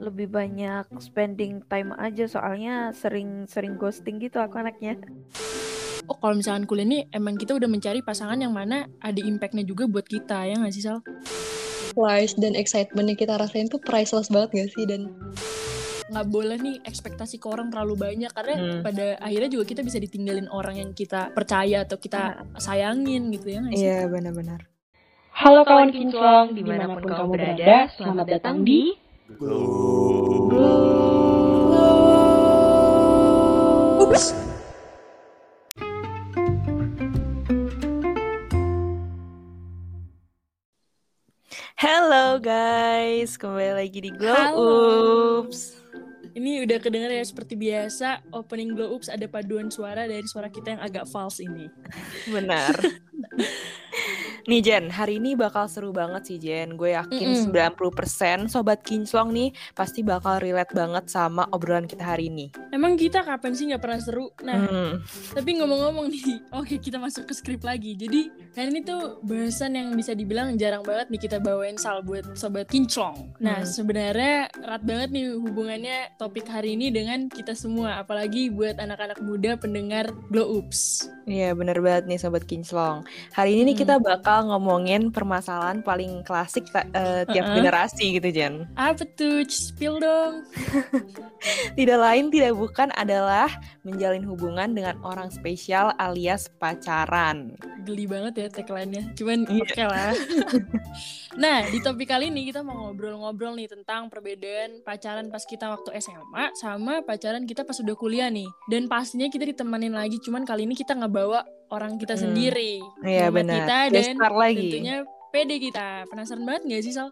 lebih banyak spending time aja soalnya sering-sering ghosting gitu aku anaknya. Oh kalau misalkan kuliah nih emang kita udah mencari pasangan yang mana ada impactnya juga buat kita ya nggak sih Sal? Price dan excitement yang kita rasain tuh priceless banget gak sih dan nggak boleh nih ekspektasi ke orang terlalu banyak karena Hmm. pada akhirnya juga kita bisa ditinggalin orang yang kita percaya atau kita sayangin gitu ya nggak sih? Iya benar-benar. Halo kawan kinclong, di mana pun kamu berada, selamat datang di Halo guys, kembali lagi di Glow Halo. Oops. Ini udah kedengar ya seperti biasa opening Glow Ups ada paduan suara dari suara kita yang agak false ini. Benar. nih Jen, hari ini bakal seru banget sih Jen. Gue yakin Mm-mm. 90% sobat kinclong nih pasti bakal relate banget sama obrolan kita hari ini. Emang kita kapan sih nggak pernah seru? Nah, Hmm. Tapi ngomong-ngomong nih, oke kita masuk ke skrip lagi. Jadi hari ini tuh bahasan yang bisa dibilang jarang banget nih kita bawain sal buat sobat kinclong. Nah Hmm. sebenarnya erat banget nih hubungannya topik hari ini dengan kita semua, apalagi buat anak-anak muda pendengar Glow Ups. Iya bener banget nih sobat kinclong. Hari ini nih Hmm. kita bakal ngomongin permasalahan paling klasik eh, tiap Uh-uh. generasi gitu Jen. Apa tuh? Spill dong. Tidak lain tidak bukan adalah menjalin hubungan dengan orang spesial alias pacaran. Geli banget ya tagline-nya. Cuman Iya. oke lah. nah, di topik kali ini kita mau ngobrol-ngobrol nih tentang perbedaan pacaran pas kita waktu SMA sama pacaran kita pas udah kuliah nih. Dan pastinya kita ditemenin lagi, cuman kali ini kita ngebawa orang kita Hmm. sendiri. Iya benar. Kita dan lagi. tentunya PD kita. Penasaran banget gak sih, Sal?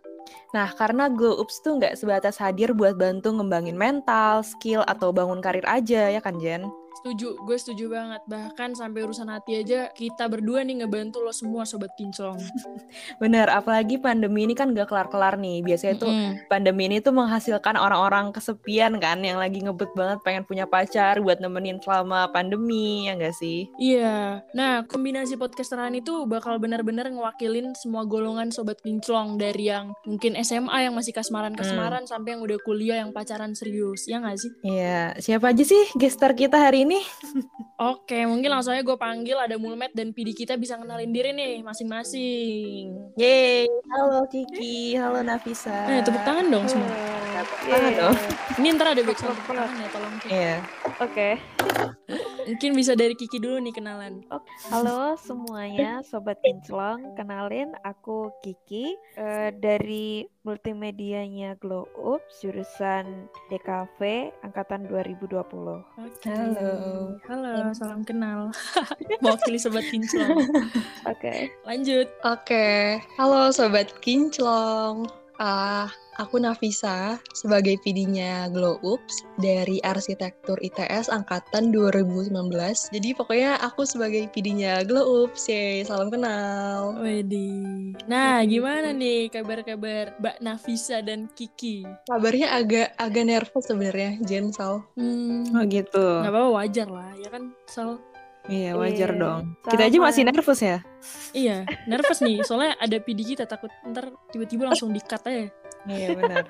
Nah, karena Glow Ups tuh nggak sebatas hadir buat bantu ngembangin mental, skill, atau bangun karir aja, ya kan Jen? Setuju, gue setuju banget. Bahkan sampai urusan hati aja kita berdua nih ngebantu lo semua sobat kinclong. Bener, apalagi pandemi ini kan gak kelar-kelar nih. Biasanya tuh Mm-mm. pandemi ini tuh menghasilkan orang-orang kesepian kan, yang lagi ngebut banget pengen punya pacar buat nemenin selama pandemi, ya nggak sih? Iya. Nah, kombinasi podcasteran itu bakal benar-benar ngewakilin semua golongan sobat kinclong dari yang mungkin SMA yang masih kasmaran-kasmaran sampai yang udah kuliah yang pacaran serius. Ya nggak sih? Iya, siapa aja sih gestar kita hari ini? Oke, mungkin langsung aja gue panggil ada Mulmet dan PD kita bisa kenalin diri nih masing-masing. Yeay, halo Kiki, halo Nafisa. Eh, tepuk tangan dong semua. Tepuk tangan dong. Ini ntar ada backsound tepuk tangan ya, tolong. Iya. Oke. Mungkin bisa dari Kiki dulu nih kenalan. Halo semuanya, sobat kinclong. Kenalin aku Kiki eh, dari multimedianya Glow Up jurusan DKV angkatan 2020. Oke. Halo. Halo, salam kenal. Mewakili sobat kinclong. Oke. Lanjut. Oke, halo sobat kinclong. Ah, aku Nafisa sebagai PD-nya Glow Ups dari Arsitektur ITS angkatan 2019. Jadi pokoknya aku sebagai PD-nya Glow Ups. Yeay, salam kenal. Wedi. Nah, gimana nih kabar-kabar Mbak Nafisa dan Kiki? Kabarnya agak agak nervous sebenarnya, Jen Sal. Hmm, Oh gitu. nggak apa-apa wajar lah, ya kan? Sal, Iya, wajar Iya, dong. Kita aja sama. masih nervous ya? iya, nervous nih. Soalnya ada PD kita takut ntar tiba-tiba langsung di-cut aja. Iya, benar.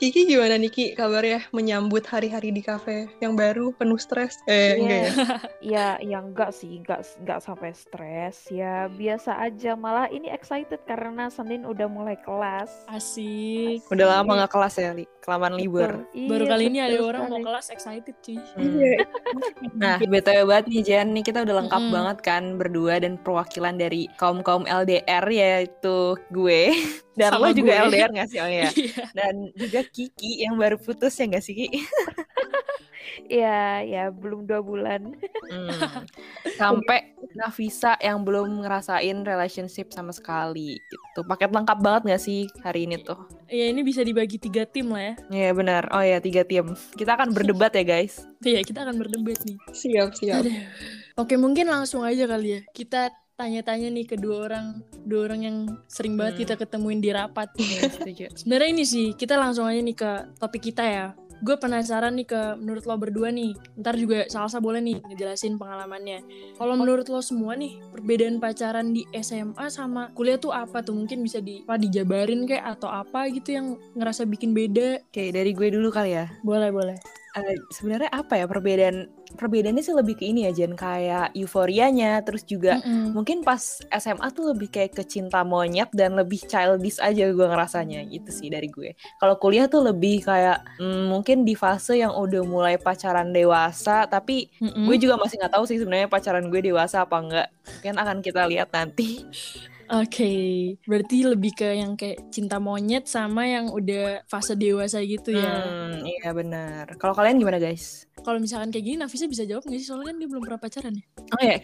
Kiki gimana nih Ki kabarnya menyambut hari-hari di kafe yang baru penuh stres? Eh, enggak ya? Ya, ya enggak sih, enggak enggak sampai stres. Ya biasa aja. Malah ini excited karena Senin udah mulai kelas. Asik. Udah lama nggak kelas ya, Li? Kelamaan libur. Betul. Baru Iya, kali ini ada betul orang mau kelas excited cuy. Hmm. Iya. Nah, BTW banget nih Jen, nih kita udah lengkap Mm-mm. banget kan berdua dan perwakilan dari kaum-kaum LDR yaitu gue dan Sama lo juga gue. LDR gak sih? Oh iya. Iya. Dan juga Kiki yang baru putus ya gak sih Ki? Iya, ya belum dua bulan. Hmm. Sampai Nafisa yang belum ngerasain relationship sama sekali gitu. Paket lengkap banget gak sih hari ini tuh? Iya, ini bisa dibagi tiga tim lah ya. Iya benar. Oh ya tiga tim. Kita akan berdebat ya guys. Iya, kita akan berdebat nih. Siap, siap. Aduh. Oke, mungkin langsung aja kali ya. Kita tanya-tanya nih ke dua orang, dua orang yang sering banget Hmm. kita ketemuin di rapat. Iya setuju. Sebenarnya ini sih, kita langsung aja nih ke topik kita ya. Gue penasaran nih ke menurut lo berdua nih. Ntar juga Salsa boleh nih ngejelasin pengalamannya. Kalau menurut lo semua nih, perbedaan pacaran di SMA sama kuliah tuh apa tuh? Mungkin bisa di apa dijabarin kayak atau apa gitu yang ngerasa bikin beda. Oke, dari gue dulu kali ya. Boleh, boleh. Eh, sebenarnya apa ya perbedaan perbedaannya sih lebih ke ini ya Jen kayak euforianya terus juga Mm-mm. mungkin pas SMA tuh lebih kayak ke cinta monyet dan lebih childish aja gue ngerasanya gitu sih dari gue kalau kuliah tuh lebih kayak mm, mungkin di fase yang udah mulai pacaran dewasa tapi Mm-mm. gue juga masih nggak tahu sih sebenarnya pacaran gue dewasa apa enggak mungkin akan kita lihat nanti Oke, berarti lebih ke yang kayak cinta monyet sama yang udah fase dewasa gitu ya. Hmm, iya benar kalau kalian gimana guys Kalau misalkan kayak gini, Nafisa bisa jawab nggak sih? Soalnya kan dia belum pernah pacaran ya. oh ya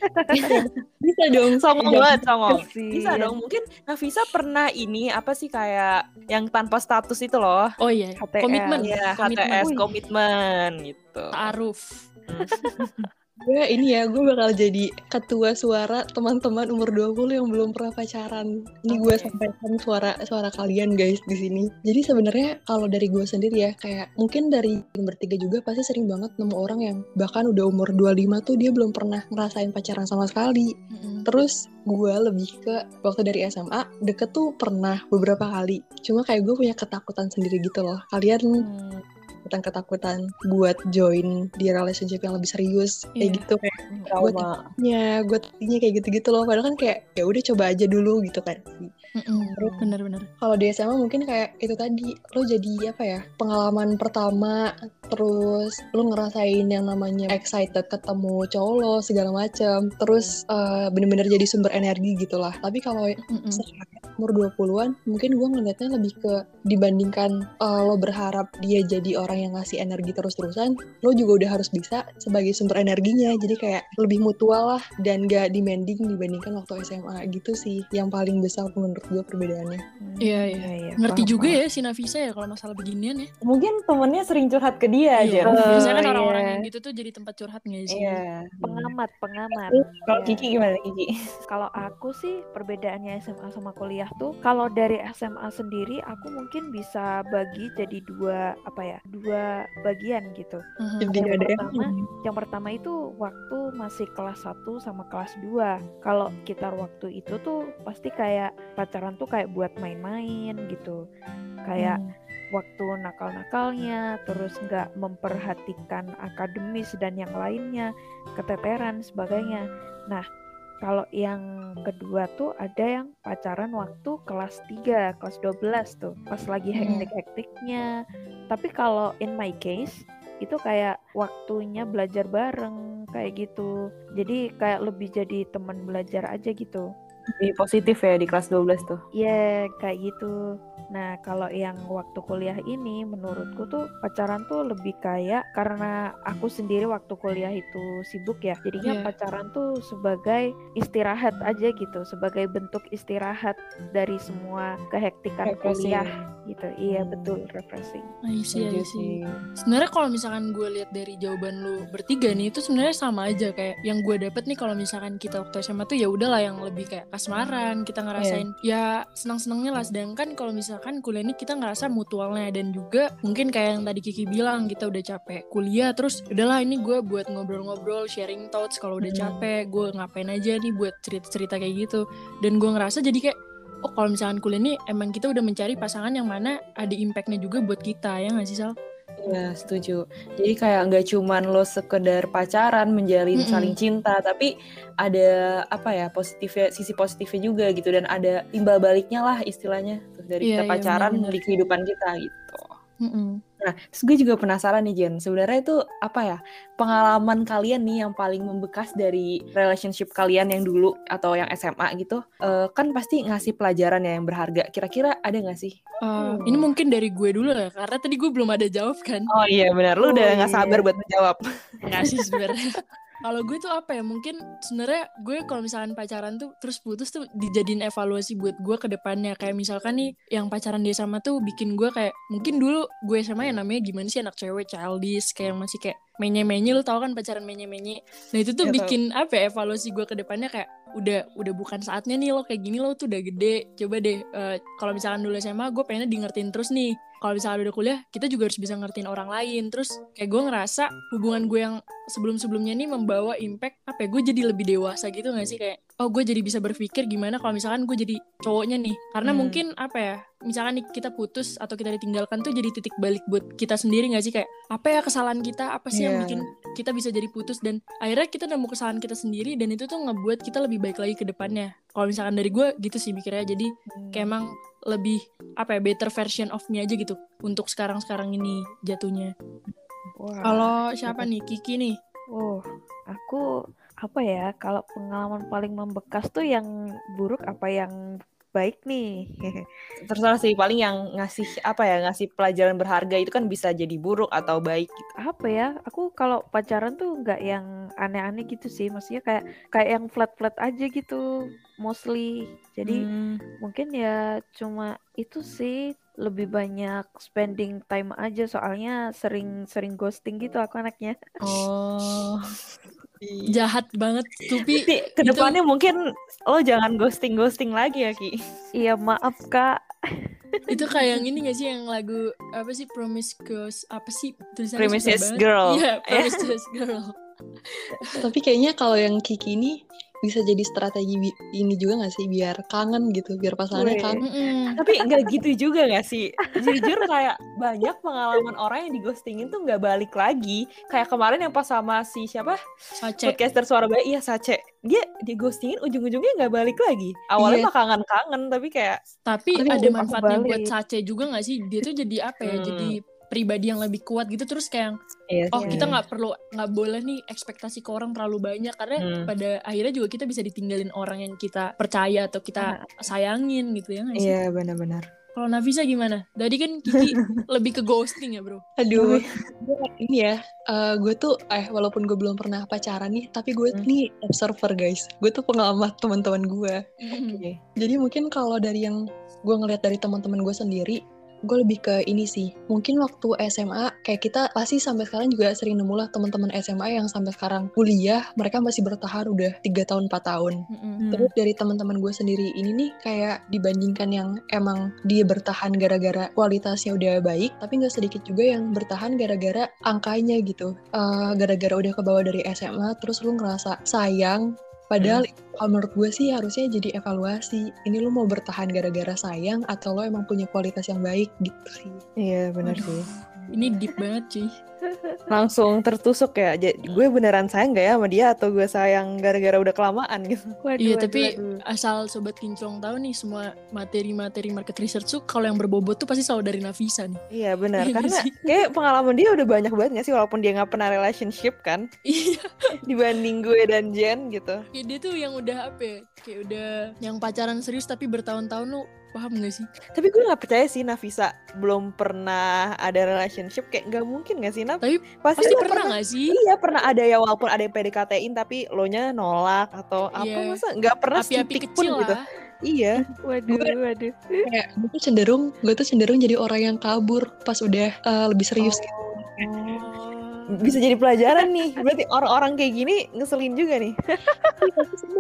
Bisa dong. songong Jawab. banget songong Sih. Bisa dong, mungkin Nafisa pernah ini apa sih kayak yang tanpa status itu loh. Oh iya, HTS. komitmen. Ya, komitmen. HTS komitmen gitu. Ta'aruf. Gue ini ya, gue bakal jadi ketua suara teman-teman umur 20 yang belum pernah pacaran. Ini gue Oke. sampaikan suara suara kalian guys di sini. Jadi sebenarnya kalau dari gue sendiri ya, kayak mungkin dari yang bertiga juga pasti sering banget nemu orang yang bahkan udah umur 25 tuh dia belum pernah ngerasain pacaran sama sekali. Mm-mm. Terus gue lebih ke waktu dari SMA deket tuh pernah beberapa kali. Cuma kayak gue punya ketakutan sendiri gitu loh. Kalian Hmm, ketakutan buat join di relationship yang lebih serius kayak Iya. gitu kayak trauma. ya gue tadinya kayak gitu-gitu loh padahal kan kayak ya udah coba aja dulu gitu kan Mm-mm. Bener-bener. kalau di SMA mungkin kayak itu tadi lo jadi apa ya pengalaman pertama terus lo ngerasain yang namanya excited ketemu cowok lo segala macam terus eh, bener-bener jadi sumber energi gitulah tapi kalau umur 20-an mungkin gue ngeliatnya lebih ke dibandingkan eh, lo berharap dia jadi orang yang ngasih energi terus-terusan lo juga udah harus bisa sebagai sumber energinya jadi kayak lebih mutual lah dan gak demanding dibandingkan waktu SMA gitu sih yang paling besar menurut gue perbedaannya Iya, iya. Iya, iya. Ngerti Paham, juga paham. ya si Nafisa ya kalau masalah beginian ya. Mungkin temennya sering curhat ke dia Iya. aja. Oh, Biasanya kan orang-orang iya. yang gitu tuh jadi tempat curhat nggak sih? Iya. Pengamat, pengamat. Kalau Iya. Kiki gimana Kiki? Kalau aku sih perbedaannya SMA sama kuliah tuh kalau dari SMA sendiri aku mungkin bisa bagi jadi dua apa ya dua bagian gitu. Jadi Yang ada yang pertama, Yang pertama itu waktu masih kelas 1 sama kelas 2. Kalau kita waktu itu tuh pasti kayak pacaran tuh kayak buat main-main gitu. Kayak Hmm. waktu nakal-nakalnya, terus nggak memperhatikan akademis dan yang lainnya, keteteran sebagainya. Nah, kalau yang kedua tuh ada yang pacaran waktu kelas 3, kelas 12 tuh, pas lagi Hmm. hektik-hektiknya. Tapi kalau in my case itu kayak waktunya belajar bareng kayak gitu. Jadi kayak lebih jadi teman belajar aja gitu. Lebih positif ya di kelas 12 tuh. Iya, kayak gitu. Nah, kalau yang waktu kuliah ini menurutku tuh pacaran tuh lebih kayak karena aku sendiri waktu kuliah itu sibuk ya. Jadinya Iya. pacaran tuh sebagai istirahat aja gitu, sebagai bentuk istirahat dari semua kehektikan Refreshing. kuliah gitu. Iya, Hmm. betul, refreshing. I see, I see. Sebenarnya kalau misalkan gue lihat dari jawaban lu bertiga nih itu sebenarnya sama aja kayak yang gue dapet nih kalau misalkan kita waktu SMA tuh ya udahlah yang lebih kayak kasmaran kita ngerasain ya senang-senangnya lah sedangkan kalau misalkan kuliah ini kita ngerasa mutualnya dan juga mungkin kayak yang tadi Kiki bilang kita udah capek kuliah terus udahlah ini gue buat ngobrol-ngobrol sharing thoughts kalau udah Hmm. capek gue ngapain aja nih buat cerita-cerita kayak gitu dan gue ngerasa jadi kayak oh kalau misalkan kuliah ini emang kita udah mencari pasangan yang mana ada impactnya juga buat kita ya nggak sih Sal? Iya, setuju. Jadi kayak nggak cuman lo sekedar pacaran, menjalin Mm-mm. saling cinta, tapi ada apa ya positifnya, sisi positifnya juga gitu dan ada timbal baliknya lah istilahnya tuh dari Iya, kita iya, pacaran benar-benar. di kehidupan kita gitu. Mm-mm. Nah, terus gue juga penasaran nih Jen, sebenarnya itu apa ya pengalaman kalian nih yang paling membekas dari relationship kalian yang dulu atau yang SMA gitu, Eh, kan pasti ngasih pelajaran ya yang berharga. Kira-kira ada nggak sih? Uh, Hmm. Ini mungkin dari gue dulu ya, karena tadi gue belum ada jawab kan. Oh iya benar, lu Oh, udah nggak iya. sabar buat menjawab. Nggak sih sebenarnya. Kalau gue tuh apa ya, mungkin sebenarnya gue kalau misalkan pacaran tuh terus putus tuh dijadiin evaluasi buat gue ke depannya. Kayak misalkan nih yang pacaran dia sama tuh bikin gue kayak, mungkin dulu gue sama yang namanya gimana sih anak cewek childish, kayak yang masih kayak menye-menye, lu tau kan pacaran menye-menye. Nah itu tuh tau. bikin apa ya, evaluasi gue ke depannya kayak, udah udah bukan saatnya nih lo kayak gini lo tuh udah gede. Coba deh eh, kalau misalkan dulu SMA gue pengennya di ngertiin terus nih. Kalau misalnya udah kuliah kita juga harus bisa ngertiin orang lain. Terus kayak gue ngerasa hubungan gue yang sebelum sebelumnya nih membawa impact apa ya? Gue jadi lebih dewasa gitu gak sih? Kayak oh gue jadi bisa berpikir gimana kalau misalkan gue jadi cowoknya nih. Karena Hmm. mungkin apa ya misalkan nih kita putus atau kita ditinggalkan tuh jadi titik balik buat kita sendiri gak sih? Kayak apa ya kesalahan kita? Apa sih yang Iya. bikin kita bisa jadi putus? Dan akhirnya kita nemu kesalahan kita sendiri dan itu tuh ngebuat kita lebih baik lagi ke depannya. Kalau misalkan dari gue gitu sih mikirnya. Jadi kayak emang lebih apa ya better version of me aja gitu untuk sekarang sekarang ini jatuhnya. Kalau siapa nih? Kiki nih. Oh, aku apa ya? Kalau pengalaman paling membekas tuh yang buruk apa yang baik nih? Terserah sih paling yang ngasih apa ya ngasih pelajaran berharga itu kan bisa jadi buruk atau baik gitu. apa ya? Aku kalau pacaran tuh nggak yang aneh-aneh gitu sih. Maksudnya kayak kayak yang flat-flat aja gitu, mostly. Jadi Hmm. mungkin ya cuma itu sih lebih banyak spending time aja soalnya sering-sering ghosting gitu aku anaknya. Oh. jahat banget tapi ke depannya mungkin lo jangan ghosting ghosting lagi ya Ki. Iya maaf kak. itu kayak yang ini gak sih yang lagu apa sih Promiscuous apa sih tulisannya Promiscuous. Girl. iya Promiscuous Girl Tapi kayaknya kalau yang Kiki ini bisa jadi strategi bi- ini juga gak sih biar kangen gitu, biar pasangannya Wih. kangen. Mm-mm. Tapi nggak gitu juga nggak sih? Jujur kayak banyak pengalaman orang yang di ghostingin tuh nggak balik lagi. Kayak kemarin yang pas sama si siapa Sace podcaster suara bayi, iya Sace. Dia di ghostingin ujung-ujungnya nggak balik lagi. Awalnya Iya. mah kangen-kangen tapi kayak tapi Tapi ada manfaatnya buat Sace juga gak sih dia tuh jadi apa ya Hmm. jadi pribadi yang lebih kuat gitu terus kayak yang, iya oh sih. kita nggak perlu nggak boleh nih ekspektasi ke orang terlalu banyak karena Hmm. pada akhirnya juga kita bisa ditinggalin orang yang kita percaya atau kita sayangin gitu ya nggak sih Iya benar-benar. kalau Nafisa gimana tadi kan Kiki lebih ke ghosting ya bro Aduh, gue ini ya, eh, gue tuh, eh walaupun gue belum pernah pacaran nih, tapi gue Hmm. nih observer guys. Gue tuh pengamat teman-teman gue. Mm. Oke. Jadi mungkin kalau dari yang gue ngeliat dari teman-teman gue sendiri, gue lebih ke ini sih. Mungkin waktu SMA, kayak kita pasti sampai sekarang juga sering nemu lah teman-teman SMA yang sampai sekarang kuliah, mereka masih bertahan udah 3 tahun, 4 tahun. Mm-mm. Terus dari teman-teman gue sendiri ini nih kayak dibandingkan yang emang dia bertahan gara-gara kualitasnya udah baik, tapi nggak sedikit juga yang bertahan gara-gara angkanya gitu. Eh, gara-gara udah ke bawah dari SMA, terus lu ngerasa sayang. Padahal kalau menurut gue sih harusnya jadi evaluasi. Ini lu mau bertahan gara-gara sayang atau lo emang punya kualitas yang baik gitu sih. Iya benar sih. ini deep banget cuy Langsung tertusuk ya. Jadi gue beneran sayang gak ya sama dia atau gue sayang gara-gara udah kelamaan gitu. Waduh, Iya waduh, tapi waduh. asal sobat kinclong tahu nih semua materi-materi market research tuh kalau yang berbobot tuh pasti selalu dari Nafisa nih. Iya benar Iya karena sih. kayak pengalaman dia udah banyak banget gak sih walaupun dia nggak pernah relationship kan Iya, dibanding gue dan Jen gitu. kayak dia tuh yang udah apa ya? Kayak udah yang pacaran serius tapi bertahun-tahun lu paham gak sih? Tapi gue nggak percaya sih Nafisa belum pernah ada relationship kayak nggak mungkin gak sih Naf? Tapi Pasti, pasti lo pernah gak sih? Iya pernah ada ya walaupun ada yang PDKT-in tapi lo nya nolak atau apa Iya. masa nggak pernah setitik pun kecil gitu. lah. Iya. Waduh, waduh. Kayak gue tuh cenderung, gue tuh cenderung jadi orang yang kabur pas udah eh, lebih serius. gitu. Oh. Bisa jadi pelajaran nih. Berarti orang-orang kayak gini ngeselin juga nih.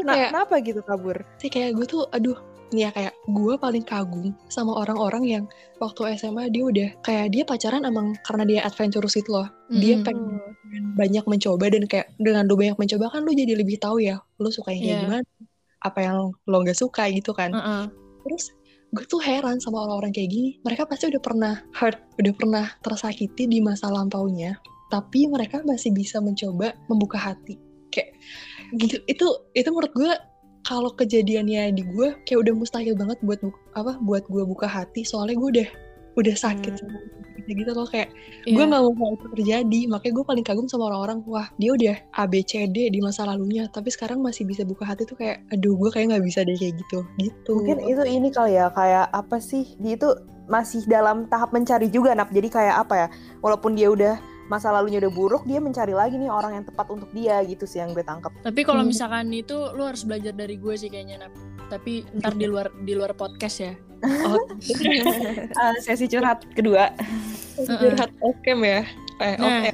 Nah, kayak kenapa gitu kabur? sih kayak gue tuh aduh nih ya kayak gue paling kagum sama orang-orang yang waktu SMA dia udah kayak dia pacaran emang karena dia adventurous itu loh dia Mm-mm. pengen banyak mencoba dan kayak dengan lu banyak mencoba kan lu jadi lebih tahu ya lu suka yang kayak Iya. gimana apa yang lo nggak suka gitu kan Heeh. terus gue tuh heran sama orang-orang kayak gini mereka pasti udah pernah hurt udah pernah tersakiti di masa lampaunya tapi mereka masih bisa mencoba membuka hati kayak gitu itu itu menurut gue kalau kejadiannya di gue kayak udah mustahil banget buat bu- apa buat gue buka hati soalnya gue udah udah sakit Hmm. gitu loh kayak Iya. gue nggak mau hal itu terjadi makanya gue paling kagum sama orang-orang wah dia udah A B C D di masa lalunya tapi sekarang masih bisa buka hati tuh kayak aduh gue kayak nggak bisa deh kayak gitu gitu Mungkin itu ini kali ya kayak apa sih? Dia itu masih dalam tahap mencari juga nap. Jadi kayak apa ya? Walaupun dia udah masa lalunya udah buruk, dia mencari lagi nih orang yang tepat untuk dia gitu sih yang gue tangkap. Tapi kalau Hmm. misalkan itu lu harus belajar dari gue sih kayaknya Nap. Tapi ntar di luar di luar podcast ya. oh Ah, sesi curhat kedua. Heeh. curhat off cam ya eh Nah,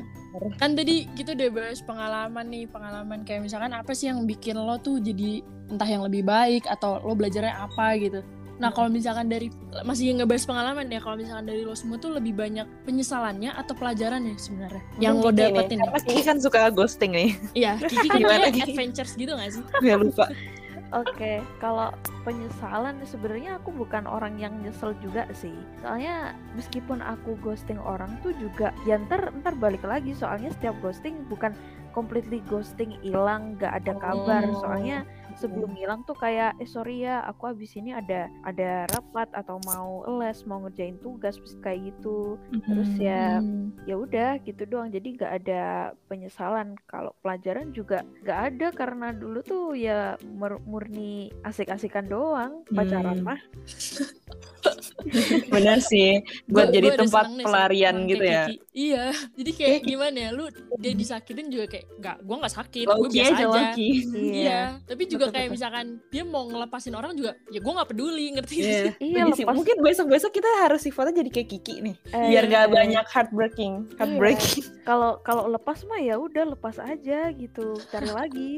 kan tadi kita udah bahas pengalaman nih pengalaman kayak misalkan apa sih yang bikin lo tuh jadi entah yang lebih baik atau lo belajarnya apa gitu nah kalau misalkan dari masih ngebahas pengalaman ya kalau misalkan dari lo semua tuh lebih banyak penyesalannya atau pelajarannya sebenarnya yang lo dapetin nih. Karena Kiki kan suka ghosting nih. iya Kiki Kiki? adventures gitu gak sih Gue lupa. Oke, kalau penyesalan sebenarnya aku bukan orang yang nyesel juga sih. Soalnya meskipun aku ghosting orang tuh juga ya ntar ntar balik lagi soalnya setiap ghosting bukan completely ghosting hilang nggak ada kabar Oh. soalnya sebelum hilang tuh kayak eh sorry ya aku habis ini ada ada rapat atau mau les mau ngerjain tugas kayak gitu. Terus ya Hmm. ya udah gitu doang. Jadi nggak ada penyesalan. Kalau pelajaran juga nggak ada karena dulu tuh ya mur- murni asik-asikan doang. Pacaran Hmm. mah Bener sih. Buat Gua- jadi gua tempat pelarian sama gitu ya. Kiki. Iya, jadi kayak gimana ya, lu dia disakitin juga kayak nggak, gua nggak sakit, gue biasa aja, aja. Loki. Iya, tapi juga Betul, kayak betul. misalkan dia mau ngelepasin orang juga, ya gue nggak peduli, ngerti gak Iya. sih? Iya, sih. lepas- Mungkin besok-besok kita harus sifatnya jadi kayak Kiki nih. Eh, Biar gak iya. banyak heartbreaking. Heartbreaking. kalau kalau lepas mah ya udah lepas aja gitu cari lagi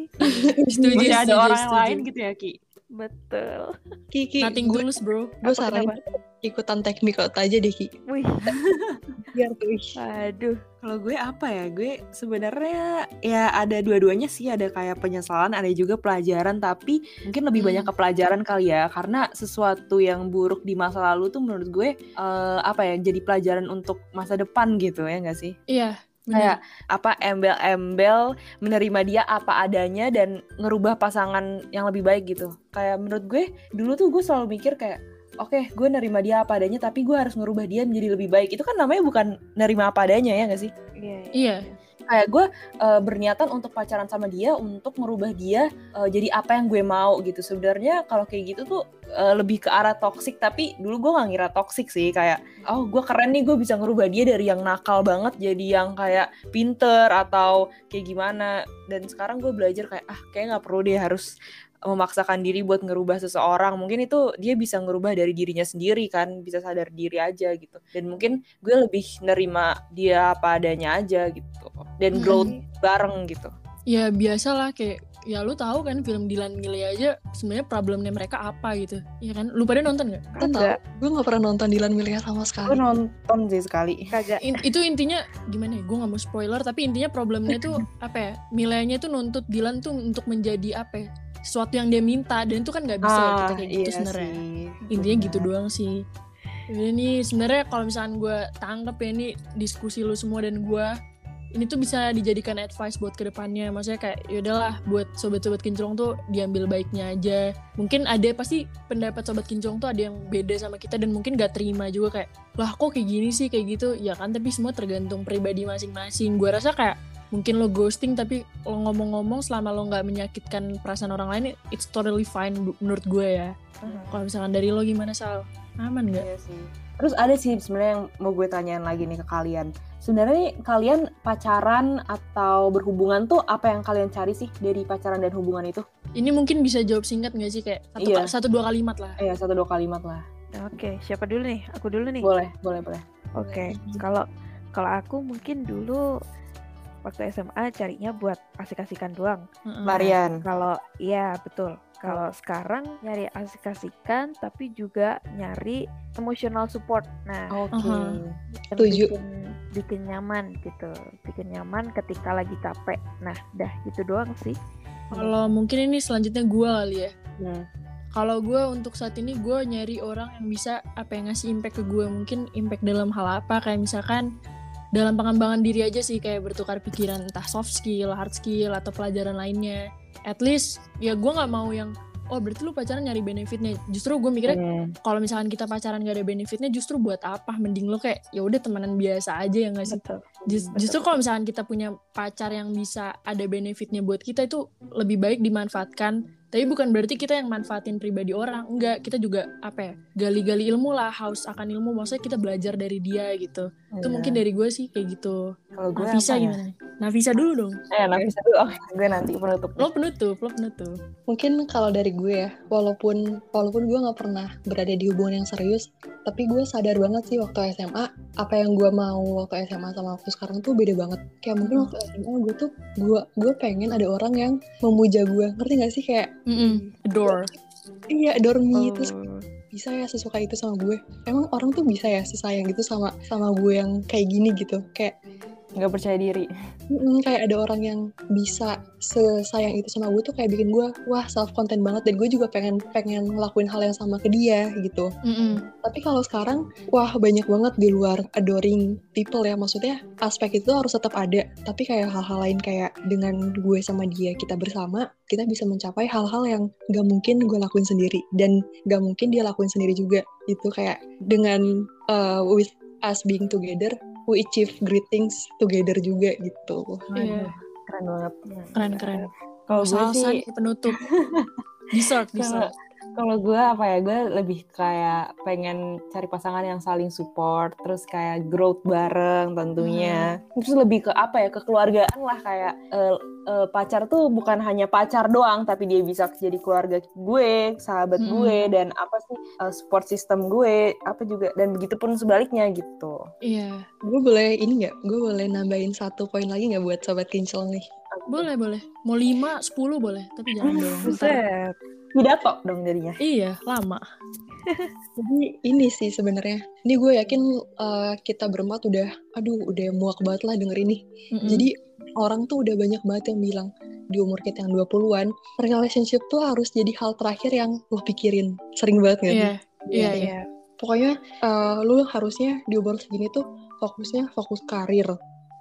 Setuju, ada orang yang setuju. lain gitu ya, Ki. Betul Kiki, Nothing gue tulus bro. gue Apa, saranin ikutan teknik out aja deh Ki. wih Biar tuh. aduh Kalau gue apa ya? Gue sebenarnya ya ada dua-duanya sih, ada kayak penyesalan, ada juga pelajaran, tapi mungkin lebih Hmm. banyak ke pelajaran kali ya, karena sesuatu yang buruk di masa lalu tuh menurut gue eh, apa ya? Jadi pelajaran untuk masa depan gitu ya nggak sih? Iya, Kayak bener. apa embel-embel menerima dia apa adanya dan ngerubah pasangan yang lebih baik gitu. Kayak menurut gue dulu tuh gue selalu mikir kayak Oke, gue nerima dia apa adanya, tapi gue harus ngerubah dia menjadi lebih baik. Itu kan namanya bukan nerima apa adanya ya nggak sih? iya Iya, kayak gue eh, berniatan untuk pacaran sama dia untuk merubah dia eh, jadi apa yang gue mau gitu. Sebenarnya kalau kayak gitu tuh eh, lebih ke arah toxic tapi dulu gue nggak ngira toxic sih. Kayak oh gue keren nih gue bisa ngerubah dia dari yang nakal banget jadi yang kayak pinter atau kayak gimana. Dan sekarang gue belajar kayak ah kayak nggak perlu deh harus memaksakan diri buat ngerubah seseorang mungkin itu dia bisa ngerubah dari dirinya sendiri kan bisa sadar diri aja gitu. Dan mungkin gue lebih nerima dia apa adanya aja gitu dan Mm-mm. growth bareng gitu. Ya biasa lah kayak ya lu tahu kan film Dilan Milih aja sebenarnya problemnya mereka apa gitu ya kan? Lu pada nonton tahu, Enggak. gue gak pernah nonton Dilan Miliar sama gue sekali. nonton sih sekali. Kagak. In- itu intinya gimana ya gue nggak mau spoiler tapi intinya problemnya tuh apa ya? Milenya tuh nuntut Dilan tuh untuk menjadi apa ya sesuatu yang dia minta dan itu kan nggak bisa ya kita kayak gitu iya sebenarnya. intinya gitu doang sih. Ini sebenarnya kalau misalkan gue tangkep ya ini diskusi lu semua dan gue ini tuh bisa dijadikan advice buat ke depannya. Maksudnya kayak yaudahlah buat sobat-sobat kinclong tuh diambil baiknya aja. Mungkin ada pasti pendapat sobat kinclong tuh ada yang beda sama kita dan mungkin gak terima juga kayak lah kok kayak gini sih kayak gitu. Ya kan tapi semua tergantung pribadi masing-masing. Gue rasa kayak mungkin lo ghosting tapi lo ngomong-ngomong selama lo nggak menyakitkan perasaan orang lain it's totally fine menurut gue ya kalau misalkan dari lo gimana sal aman nggak Iya sih. Terus ada sih sebenarnya yang mau gue tanyain lagi nih ke kalian. Sebenarnya nih, kalian pacaran atau berhubungan tuh apa yang kalian cari sih dari pacaran dan hubungan itu? ini mungkin bisa jawab singkat nggak sih kayak satu, Iya. satu dua kalimat lah Eh satu dua kalimat lah. oke siapa dulu nih aku dulu nih Boleh, boleh, boleh. Oke, kalau kalau aku mungkin dulu waktu SMA carinya buat asik-asikan doang. Marian. Kalau iya betul. Kalau sekarang nyari asik-asikan tapi juga nyari emotional support. Nah, Oke. Aha. yang Setuju. bikin bikin nyaman gitu. Bikin nyaman ketika lagi capek. Nah, dah gitu doang sih. kalau mungkin ini selanjutnya gue kali ya Hmm. kalau gue untuk saat ini gue nyari orang yang bisa apa yang ngasih impact ke gue mungkin impact dalam hal apa kayak misalkan dalam pengembangan diri aja sih kayak bertukar pikiran entah soft skill, hard skill atau pelajaran lainnya. At least ya gue nggak mau yang oh berarti lu pacaran nyari benefitnya. Justru gue mikirnya Hmm. kalau misalkan kita pacaran gak ada benefitnya justru buat apa? Mending lo kayak ya udah temenan biasa aja ya nggak sih? Betul. Jus- Betul. justru kalau misalkan kita punya pacar yang bisa ada benefitnya buat kita itu lebih baik dimanfaatkan. Tapi bukan berarti kita yang manfaatin pribadi orang. Enggak, kita juga apa ya? Gali-gali ilmu lah, haus akan ilmu. Maksudnya kita belajar dari dia gitu. Itu Iya. mungkin dari gue sih kayak gitu. kalau gue Visa apa ya? Nafisa dulu dong. Eh, Nafisa dulu. Oke, gue nanti penutup. Lo penutup, lo penutup. Mungkin kalau dari gue ya, walaupun walaupun gue nggak pernah berada di hubungan yang serius, tapi gue sadar banget sih waktu SMA apa yang gue mau waktu SMA sama waktu sekarang tuh beda banget. Kayak mungkin waktu SMA gue tuh gue gue pengen ada orang yang memuja gue, ngerti gak sih kayak Mm-mm. Adore. iya adore me terus Oh. bisa ya sesuka itu sama gue. Emang orang tuh bisa ya sesayang gitu sama sama gue yang kayak gini gitu. Kayak Nggak percaya diri. Mm, kayak ada orang yang bisa sesayang itu sama gue tuh kayak bikin gue wah self content banget. Dan gue juga pengen pengen ngelakuin hal yang sama ke dia gitu. Mm-mm. tapi kalau sekarang wah banyak banget di luar adoring people ya. Maksudnya aspek itu harus tetap ada. Tapi kayak hal-hal lain kayak dengan gue sama dia kita bersama kita bisa mencapai hal-hal yang gak mungkin gue lakuin sendiri. Dan gak mungkin dia lakuin sendiri juga. Itu kayak dengan uh, with us being together we achieve great things together juga gitu Iya. Keren banget. Keren, keren. Kalau gue sih, penutup. Dessert, kalau dessert. Kalau gue apa ya, gue lebih kayak pengen cari pasangan yang saling support, terus kayak growth bareng tentunya. Terus lebih ke apa ya, kekeluargaan lah kayak eh, eh, pacar tuh bukan hanya pacar doang, tapi dia bisa jadi keluarga gue, sahabat Mm-mm. gue, dan apa sih eh, support system gue, apa juga, dan begitu pun sebaliknya gitu. Iya. Gue boleh ini nggak? Gue boleh nambahin satu poin lagi nggak buat sobat kinclong nih? Boleh, boleh. Mau lima, sepuluh boleh. Tapi jangan dong. Ntar. Buset. Pidato dong jadinya. Iya, lama. Jadi ini sih sebenarnya. Ini gue yakin uh, kita berempat udah, aduh, udah muak banget lah denger ini. Mm-mm. Jadi orang tuh udah banyak banget yang bilang di umur kita yang 20-an, relationship tuh harus jadi hal terakhir yang lo pikirin. Sering banget gak sih? Iya, iya, iya. Iya. Pokoknya uh, lu harusnya di umur segini tuh fokusnya fokus karir,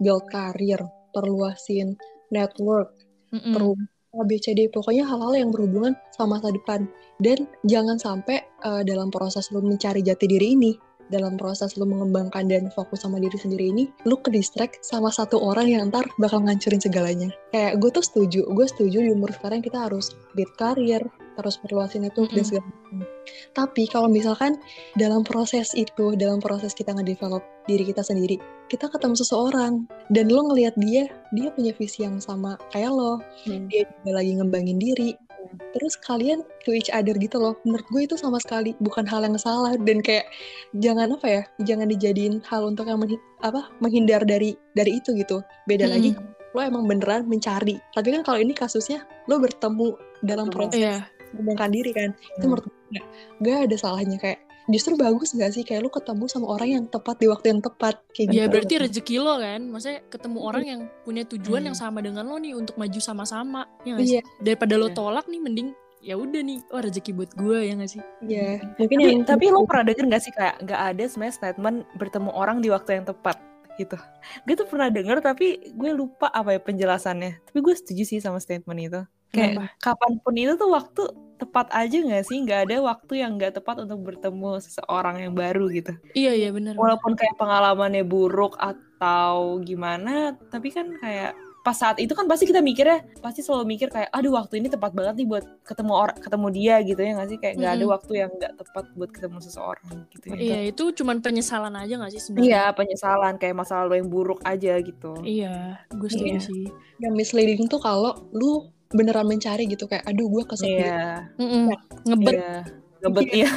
build karir, perluasin network, Mm-mm. perlu ABCD pokoknya hal-hal yang berhubungan sama masa depan dan jangan sampai uh, dalam proses lu mencari jati diri ini dalam proses lu mengembangkan dan fokus sama diri sendiri ini lu ke distract sama satu orang yang ntar bakal ngancurin segalanya kayak gue tuh setuju gue setuju di umur sekarang kita harus build karir terus perluasin network dan Mm-mm. segala macam tapi kalau misalkan dalam proses itu dalam proses kita ngedevelop diri kita sendiri kita ketemu seseorang dan lo ngelihat dia dia punya visi yang sama kayak lo Hmm. dia juga lagi ngembangin diri terus kalian to each other gitu loh menurut gue itu sama sekali bukan hal yang salah dan kayak jangan apa ya jangan dijadiin hal untuk yang apa menghindar dari dari itu gitu beda Mm-mm. lagi lo emang beneran mencari tapi kan kalau ini kasusnya lo bertemu dalam proses Iya. Mengembangkan diri kan itu Hmm. menurut gue nggak nggak ada salahnya kayak justru bagus nggak sih kayak lo ketemu sama orang yang tepat di waktu yang tepat kayak Ya gitu berarti rezeki lo kan, maksudnya ketemu orang yang punya tujuan Hmm. yang sama dengan lo nih untuk maju sama-sama, ya nggak sih? iya Daripada lo Iya. tolak nih, mending ya udah nih, wah rezeki buat gue ya nggak sih? iya mungkin Tapi, yang tapi lo pernah denger gak sih kayak nggak ada sebenarnya statement bertemu orang di waktu yang tepat gitu. Gue tuh pernah denger tapi gue lupa apa ya penjelasannya. Tapi gue setuju sih sama statement itu. Kayak kapan pun itu tuh waktu tepat aja nggak sih? Nggak ada waktu yang nggak tepat untuk bertemu seseorang yang baru gitu. Iya iya benar. Walaupun kayak pengalamannya buruk atau gimana, tapi kan kayak pas saat itu kan pasti kita mikirnya pasti selalu mikir kayak aduh waktu ini tepat banget nih buat ketemu orang ketemu dia gitu ya nggak sih kayak nggak ada Mm-mm. waktu yang nggak tepat buat ketemu seseorang gitu ya. Iya itu cuman penyesalan aja nggak sih sebenarnya? Iya, penyesalan kayak masa lalu yang buruk aja gitu. Iya, gue setuju Iya. sih. yang misleading tuh kalau lu beneran mencari gitu kayak aduh gue kesepian Iya, Mm-mm. Ngebet. iya. Ngebet iya.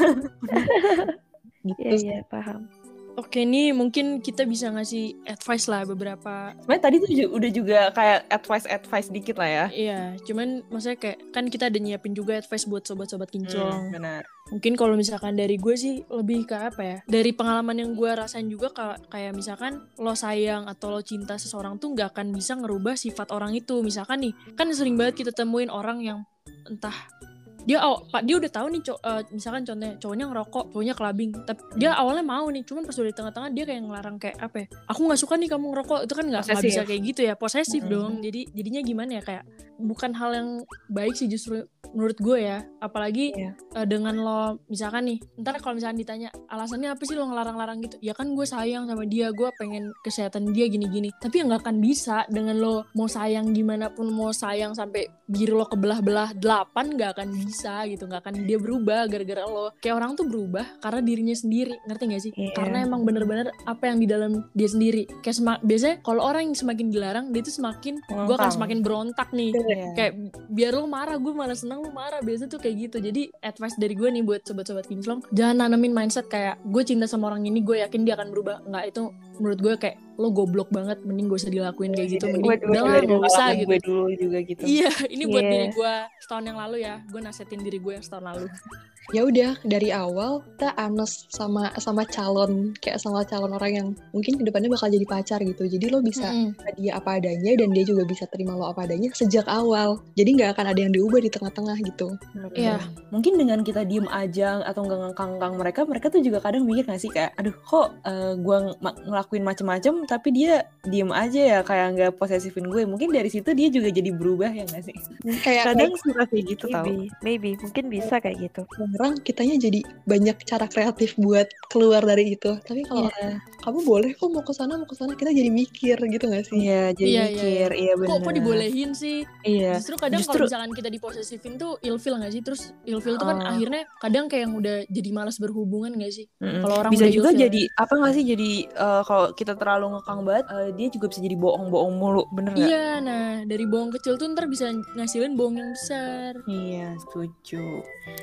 gitu Iya, iya, paham. Oke nih mungkin kita bisa ngasih advice lah beberapa. Sebenarnya tadi tuh udah juga kayak advice-advice dikit lah ya. Iya, cuman maksudnya kayak kan kita ada nyiapin juga advice buat sobat-sobat kinclong. Hmm, benar. Mungkin kalau misalkan dari gue sih lebih ke apa ya? Dari pengalaman yang gue rasain juga ka- kayak misalkan lo sayang atau lo cinta seseorang tuh nggak akan bisa ngerubah sifat orang itu. Misalkan nih, kan sering banget kita temuin orang yang entah dia aw, pak dia udah tahu nih co- eh, misalkan contohnya cowoknya ngerokok cowoknya kelabing. Tapi dia awalnya mau nih cuman pas udah di tengah-tengah dia kayak ngelarang kayak apa ya aku nggak suka nih kamu ngerokok. Itu kan nggak bisa kayak gitu ya posesif Mm-mm. dong. Jadi jadinya gimana ya kayak bukan hal yang baik sih justru menurut gue ya. Apalagi Iya. eh, dengan lo misalkan nih ntar kalau misalkan ditanya alasannya apa sih lo ngelarang-larang gitu? Ya kan gue sayang sama dia gue pengen kesehatan dia gini-gini. Tapi ya nggak akan bisa dengan lo mau sayang gimana pun mau sayang sampai diri lo kebelah-belah delapan nggak akan bisa gitu. Nggak akan dia berubah gara-gara lo. Kayak orang tuh berubah karena dirinya sendiri ngerti gak sih? Iya. karena emang bener-bener apa yang di dalam dia sendiri. Kayak semak biasanya kalau orang yang semakin dilarang dia tuh semakin gue akan semakin berontak nih Iya. kayak biar lo marah gue malah seneng lo marah biasanya tuh kayak gitu jadi advice dari gue nih buat sobat-sobat kinclong jangan nanemin mindset kayak gue cinta sama orang ini gue yakin dia akan berubah nggak itu menurut gue kayak lo goblok banget mending gak usah dilakuin kayak gitu mending Gue- gue udah lah gak usah gitu gue dulu juga gitu. iya ini buat Iya. diri gue setahun yang lalu ya gue nasetin diri gue yang setahun lalu ya udah dari awal kita honest sama sama calon kayak sama calon orang yang mungkin ke depannya bakal jadi pacar gitu jadi lo bisa Mm-mm. terima dia apa adanya dan dia juga bisa terima lo apa adanya sejak awal jadi nggak akan ada yang diubah di tengah-tengah gitu Iya. Mungkin dengan kita diem aja atau nggak ngekang-ngekang mereka, mereka tuh juga kadang mikir gak sih kayak, aduh kok eh, gua ng- ngelakuin macem-macem tapi dia diem aja ya kayak nggak posesifin gue. Mungkin dari situ dia juga jadi berubah ya gak sih? kayak Kadang suka kayak gitu tau. maybe maybe mungkin bisa kayak gitu orang kitanya jadi banyak cara kreatif buat keluar dari itu tapi kalau Iya, kamu boleh kok mau ke sana mau ke sana kita jadi mikir gitu gak sih iya jadi Iya, iya, mikir, iya bener. kok kok dibolehin sih Iya. Justru kadang Justru- kalau misalkan kita diposesifin tuh ilfil gak sih? Terus ilfil tuh kan Ah. akhirnya kadang kayak yang udah jadi malas berhubungan gak sih? Mm-mm. Kalau orang bisa juga ilfil jadi apa nggak sih jadi eh, kalau kita terlalu ngekang banget eh, dia juga bisa jadi bohong-bohong mulu bener nggak Iya, nah dari bohong kecil tuh ntar bisa ngasilin bohong yang besar. Iya, setuju.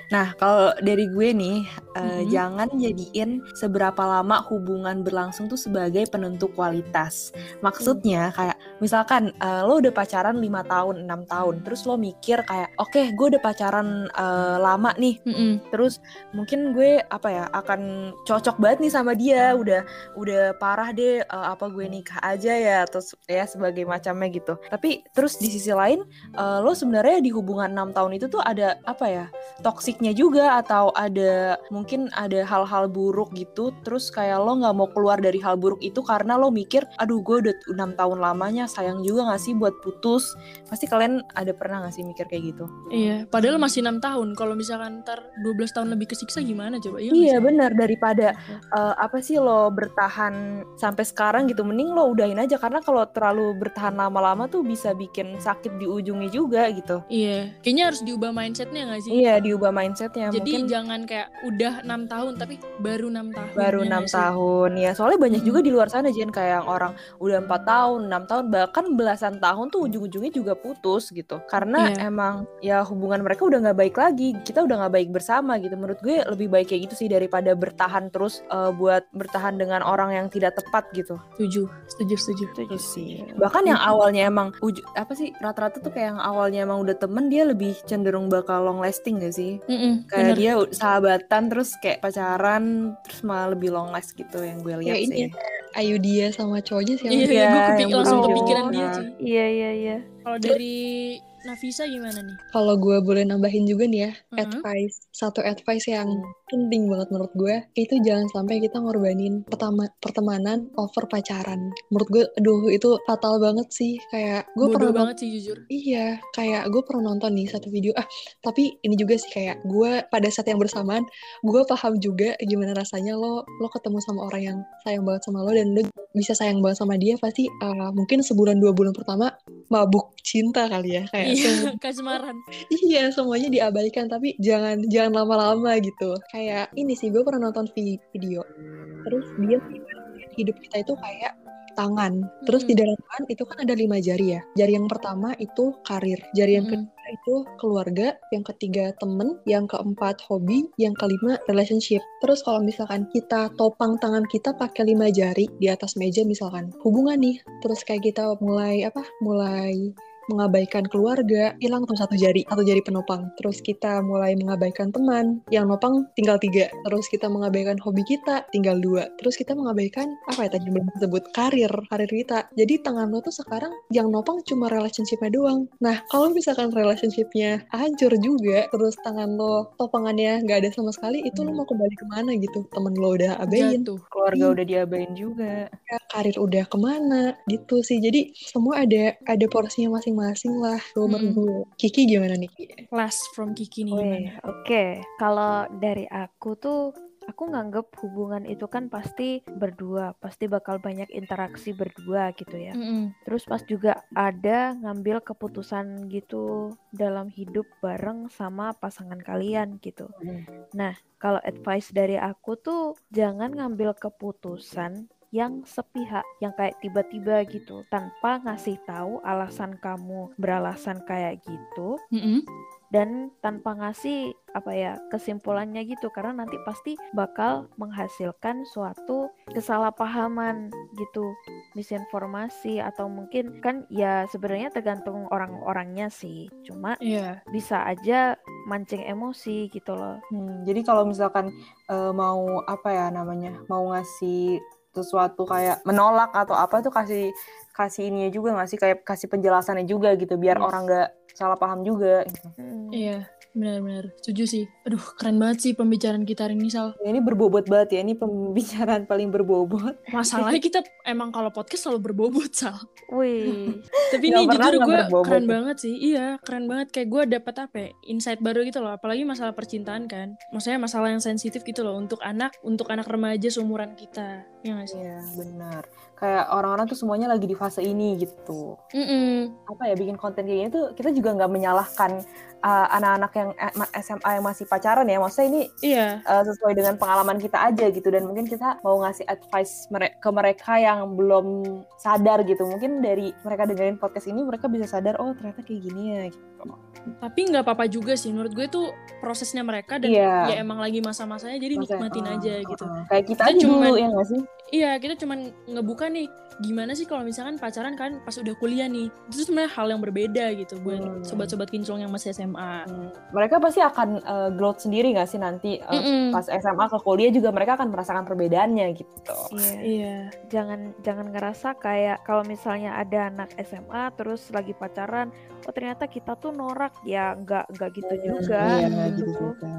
Nah, kalau dari gue nih, Mhm. jangan jadiin seberapa lama hubungan berlangsung tuh sebagai penentu kualitas. Maksudnya kayak misalkan eh, lo udah pacaran 5 tahun, 6 tahun, terus lo mikir kayak, oke, gue udah pacaran eh, lama nih, Mm-mm. terus mungkin gue apa ya akan cocok banget nih sama dia, udah udah parah deh, eh, apa gue nikah aja ya, terus ya sebagai macamnya gitu. Tapi terus di sisi lain eh, lo sebenarnya di hubungan enam tahun itu tuh ada apa ya toksiknya juga atau ada mungkin ada hal-hal buruk gitu terus kayak lo nggak mau keluar dari hal buruk itu karena lo mikir aduh gue udah enam tahun lamanya sayang juga gak sih buat putus. Pasti kalian ada pernah gak sih mikir kayak gitu? Iya, padahal masih enam tahun. Kalau misalkan ntar 12 tahun lebih kesiksa gimana coba? Iya, nggak iya benar. Daripada eh, apa sih lo bertahan sampai sekarang gitu mending lo udahin aja. Karena kalau terlalu bertahan lama-lama tuh bisa bikin sakit di ujungnya juga gitu. Iya, kayaknya harus diubah mindsetnya gak sih? iya diubah mindsetnya. Jadi mungkin jangan kayak udah enam tahun tapi baru enam tahun. baru ya enam tahun ya soalnya banyak Mm-mm. juga di luar sana Jen kayak yang orang udah empat tahun enam tahun bahkan belasan tahun tuh ujung-ujungnya juga putus gitu karena Iya. emang ya hubungan mereka udah nggak baik lagi kita udah nggak baik bersama gitu menurut gue lebih baik kayak gitu sih daripada bertahan terus eh, buat bertahan dengan orang yang tidak tepat gitu Setuju, setuju, setuju. Setuju sih bahkan yang awalnya emang uju- apa sih rata-rata tuh kayak yang awalnya emang udah temen dia lebih cenderung bakal long lasting gak sih Mm-mm, kayak bener. dia sahabatan terus kayak pacaran terus malah lebih long last gitu yang gue lihat Ya, ini sih Ayu dia sama cowoknya siapa Iya, sih? iya, gue Iya, kepi- yang langsung kepikiran dia sih. iya iya iya Kalau dari Nafisa gimana nih? kalau gue boleh nambahin juga nih ya Mhm. advice satu advice yang penting banget menurut gue itu jangan sampai kita ngorbanin pertama pertemanan over pacaran menurut gue aduh itu fatal banget sih kayak gue pernah banget sih jujur. Iya, kayak gue pernah nonton nih satu video. Ah, tapi ini juga sih kayak gue pada saat yang bersamaan, gue paham juga gimana rasanya lo lo ketemu sama orang yang sayang banget sama lo dan lo bisa sayang banget sama dia pasti uh, mungkin sebulan dua bulan pertama mabuk cinta kali ya kayak Iya, kasmaran. iya semuanya diabaikan tapi jangan jangan lama-lama gitu. Kayak ini sih gue pernah nonton vi- video. Terus dia hidup kita itu kayak tangan. Terus di Mm-mm. dalam tangan itu kan ada lima jari ya. Jari yang pertama itu karir. Jari yang Mm-mm. kedua itu keluarga. Yang ketiga temen. Yang keempat hobi. Yang kelima relationship. Terus kalau misalkan kita topang tangan kita pakai lima jari di atas meja misalkan hubungan nih. Terus kayak kita mulai apa? Mulai mengabaikan keluarga, hilang tuh satu jari, satu jari penopang. Terus kita mulai mengabaikan teman, yang nopang tinggal tiga. Terus kita mengabaikan hobi kita, tinggal dua. Terus kita mengabaikan, apa ya tadi belum disebut, karir, karir kita. Jadi tangan lo tuh sekarang yang nopang cuma relationship-nya doang. Nah, kalau misalkan relationship-nya hancur juga, terus tangan lo topangannya nggak ada sama sekali, itu lo mau kembali ke mana gitu? Temen lo udah abain, Jatuh. keluarga udah diabain juga karir udah ke mana gitu sih jadi semua ada ada porsinya masing-masing masing-masing lah. Nomor Mm-mm. gue. Kiki gimana nih? Last from Kiki nih oke. Kalau dari aku tuh aku nganggep hubungan itu kan pasti berdua, pasti bakal banyak interaksi berdua gitu ya. Mm-mm. Terus pas juga ada ngambil keputusan gitu dalam hidup bareng sama pasangan kalian gitu. Nah, kalau advice dari aku tuh jangan ngambil keputusan yang sepihak, yang kayak tiba-tiba gitu, tanpa ngasih tahu alasan kamu beralasan kayak gitu, Mm-mm. dan tanpa ngasih apa ya kesimpulannya gitu karena nanti pasti bakal menghasilkan suatu kesalahpahaman gitu misinformasi atau mungkin kan ya sebenarnya tergantung orang-orangnya sih cuma Iya. bisa aja mancing emosi gitu loh Hmm, jadi kalau misalkan eh, mau apa ya namanya, mau ngasih sesuatu kayak menolak atau apa tuh kasih kasih ininya juga nggak sih kayak kasih penjelasannya juga gitu biar Yes. orang nggak salah paham juga. gitu. Hmm. Iya, benar-benar. Setuju sih. Aduh, keren banget sih pembicaraan kita hari ini, Sal. Ya, ini berbobot banget ya, ini pembicaraan paling berbobot. Masalahnya kita emang kalau podcast selalu berbobot, Sal. wih Tapi ini jujur gue keren banget sih. Iya, keren banget. Kayak gue dapet apa ya, insight baru gitu loh. Apalagi masalah percintaan kan. Maksudnya masalah yang sensitif gitu loh. Untuk anak, untuk anak remaja seumuran kita. Iya gak sih? Iya benar. Kayak orang-orang tuh semuanya lagi di fase ini gitu. Mm-mm. Apa ya bikin konten kayak gini tuh kita juga nggak menyalahkan uh, anak-anak yang eh, ma- SMA yang masih pacaran ya. Maksudnya ini Iya, uh, sesuai dengan pengalaman kita aja gitu dan mungkin kita mau ngasih advice mere- ke mereka yang belum sadar gitu mungkin dari mereka dengerin podcast ini mereka bisa sadar oh ternyata kayak gini ya gitu tapi nggak apa-apa juga sih. Menurut gue tuh prosesnya mereka dan Iya. ya emang lagi masa-masanya jadi Maksudnya, nikmatin uh, aja gitu. uh, kayak kita, Kita aja dulu cuman- ya nggak sih Iya, kita cuman ngebuka nih gimana sih kalau misalkan pacaran kan pas udah kuliah nih. Itu sebenarnya hal yang berbeda gitu buat Hmm. sobat-sobat kinclong yang masih SMA. Hmm, mereka pasti akan uh, growth sendiri nggak sih nanti uh, pas SMA ke kuliah juga mereka akan merasakan perbedaannya gitu iya Iya. jangan jangan ngerasa kayak kalau misalnya ada anak SMA terus lagi pacaran oh ternyata kita tuh norak ya nggak nggak gitu juga Iya, Hmm. gitu gitu. juga.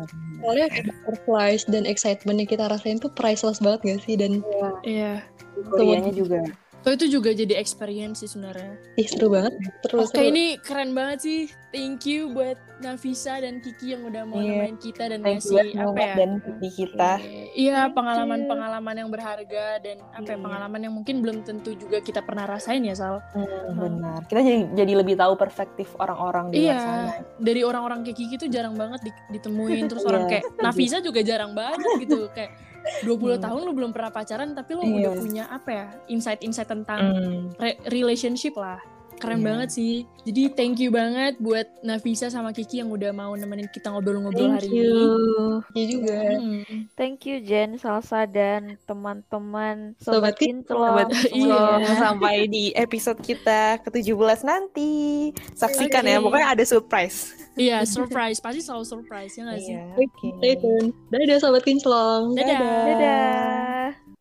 Soalnya surprise dan excitement yang kita rasain tuh priceless banget gak sih? Dan Iya. kuliahnya juga So itu juga jadi experience sih sebenarnya. ih, seru banget. Terus Oke, ini keren banget sih. Thank you buat Nafisa dan Kiki yang udah mau Iya. nemenin kita dan thank you ngasih banget apa ya? dan di kita Iya, pengalaman-pengalaman yang berharga dan apa ya, Iya. pengalaman yang mungkin belum tentu juga kita pernah rasain ya, Sal. Hmm, benar kita jadi jadi lebih tahu perspektif orang-orang di luar Iya, sana dari orang-orang kayak Kiki tuh jarang banget di- ditemuin. Terus Iya, orang kayak setuju. Nafisa juga jarang banget gitu. Kayak 20 Hmm. tahun lu belum pernah pacaran tapi lu Iya. udah punya apa ya, insight-insight tentang Hmm. re- relationship lah. Keren Iya. banget sih. Jadi thank you banget buat Nafisa sama Kiki yang udah mau nemenin kita ngobrol-ngobrol thank hari you ini. Iya juga. Hmm. Thank you Jen, Salsa dan teman-teman Sobat Sobat Iya. Sampai di episode kita ke-17 nanti. Saksikan ya, Oke. pokoknya ada surprise. Iya, surprise. Pasti selalu surprise ya gak sih? Iya, Stay oke. tune. Dadah Sobat Kinclong. Dadah. Dadah.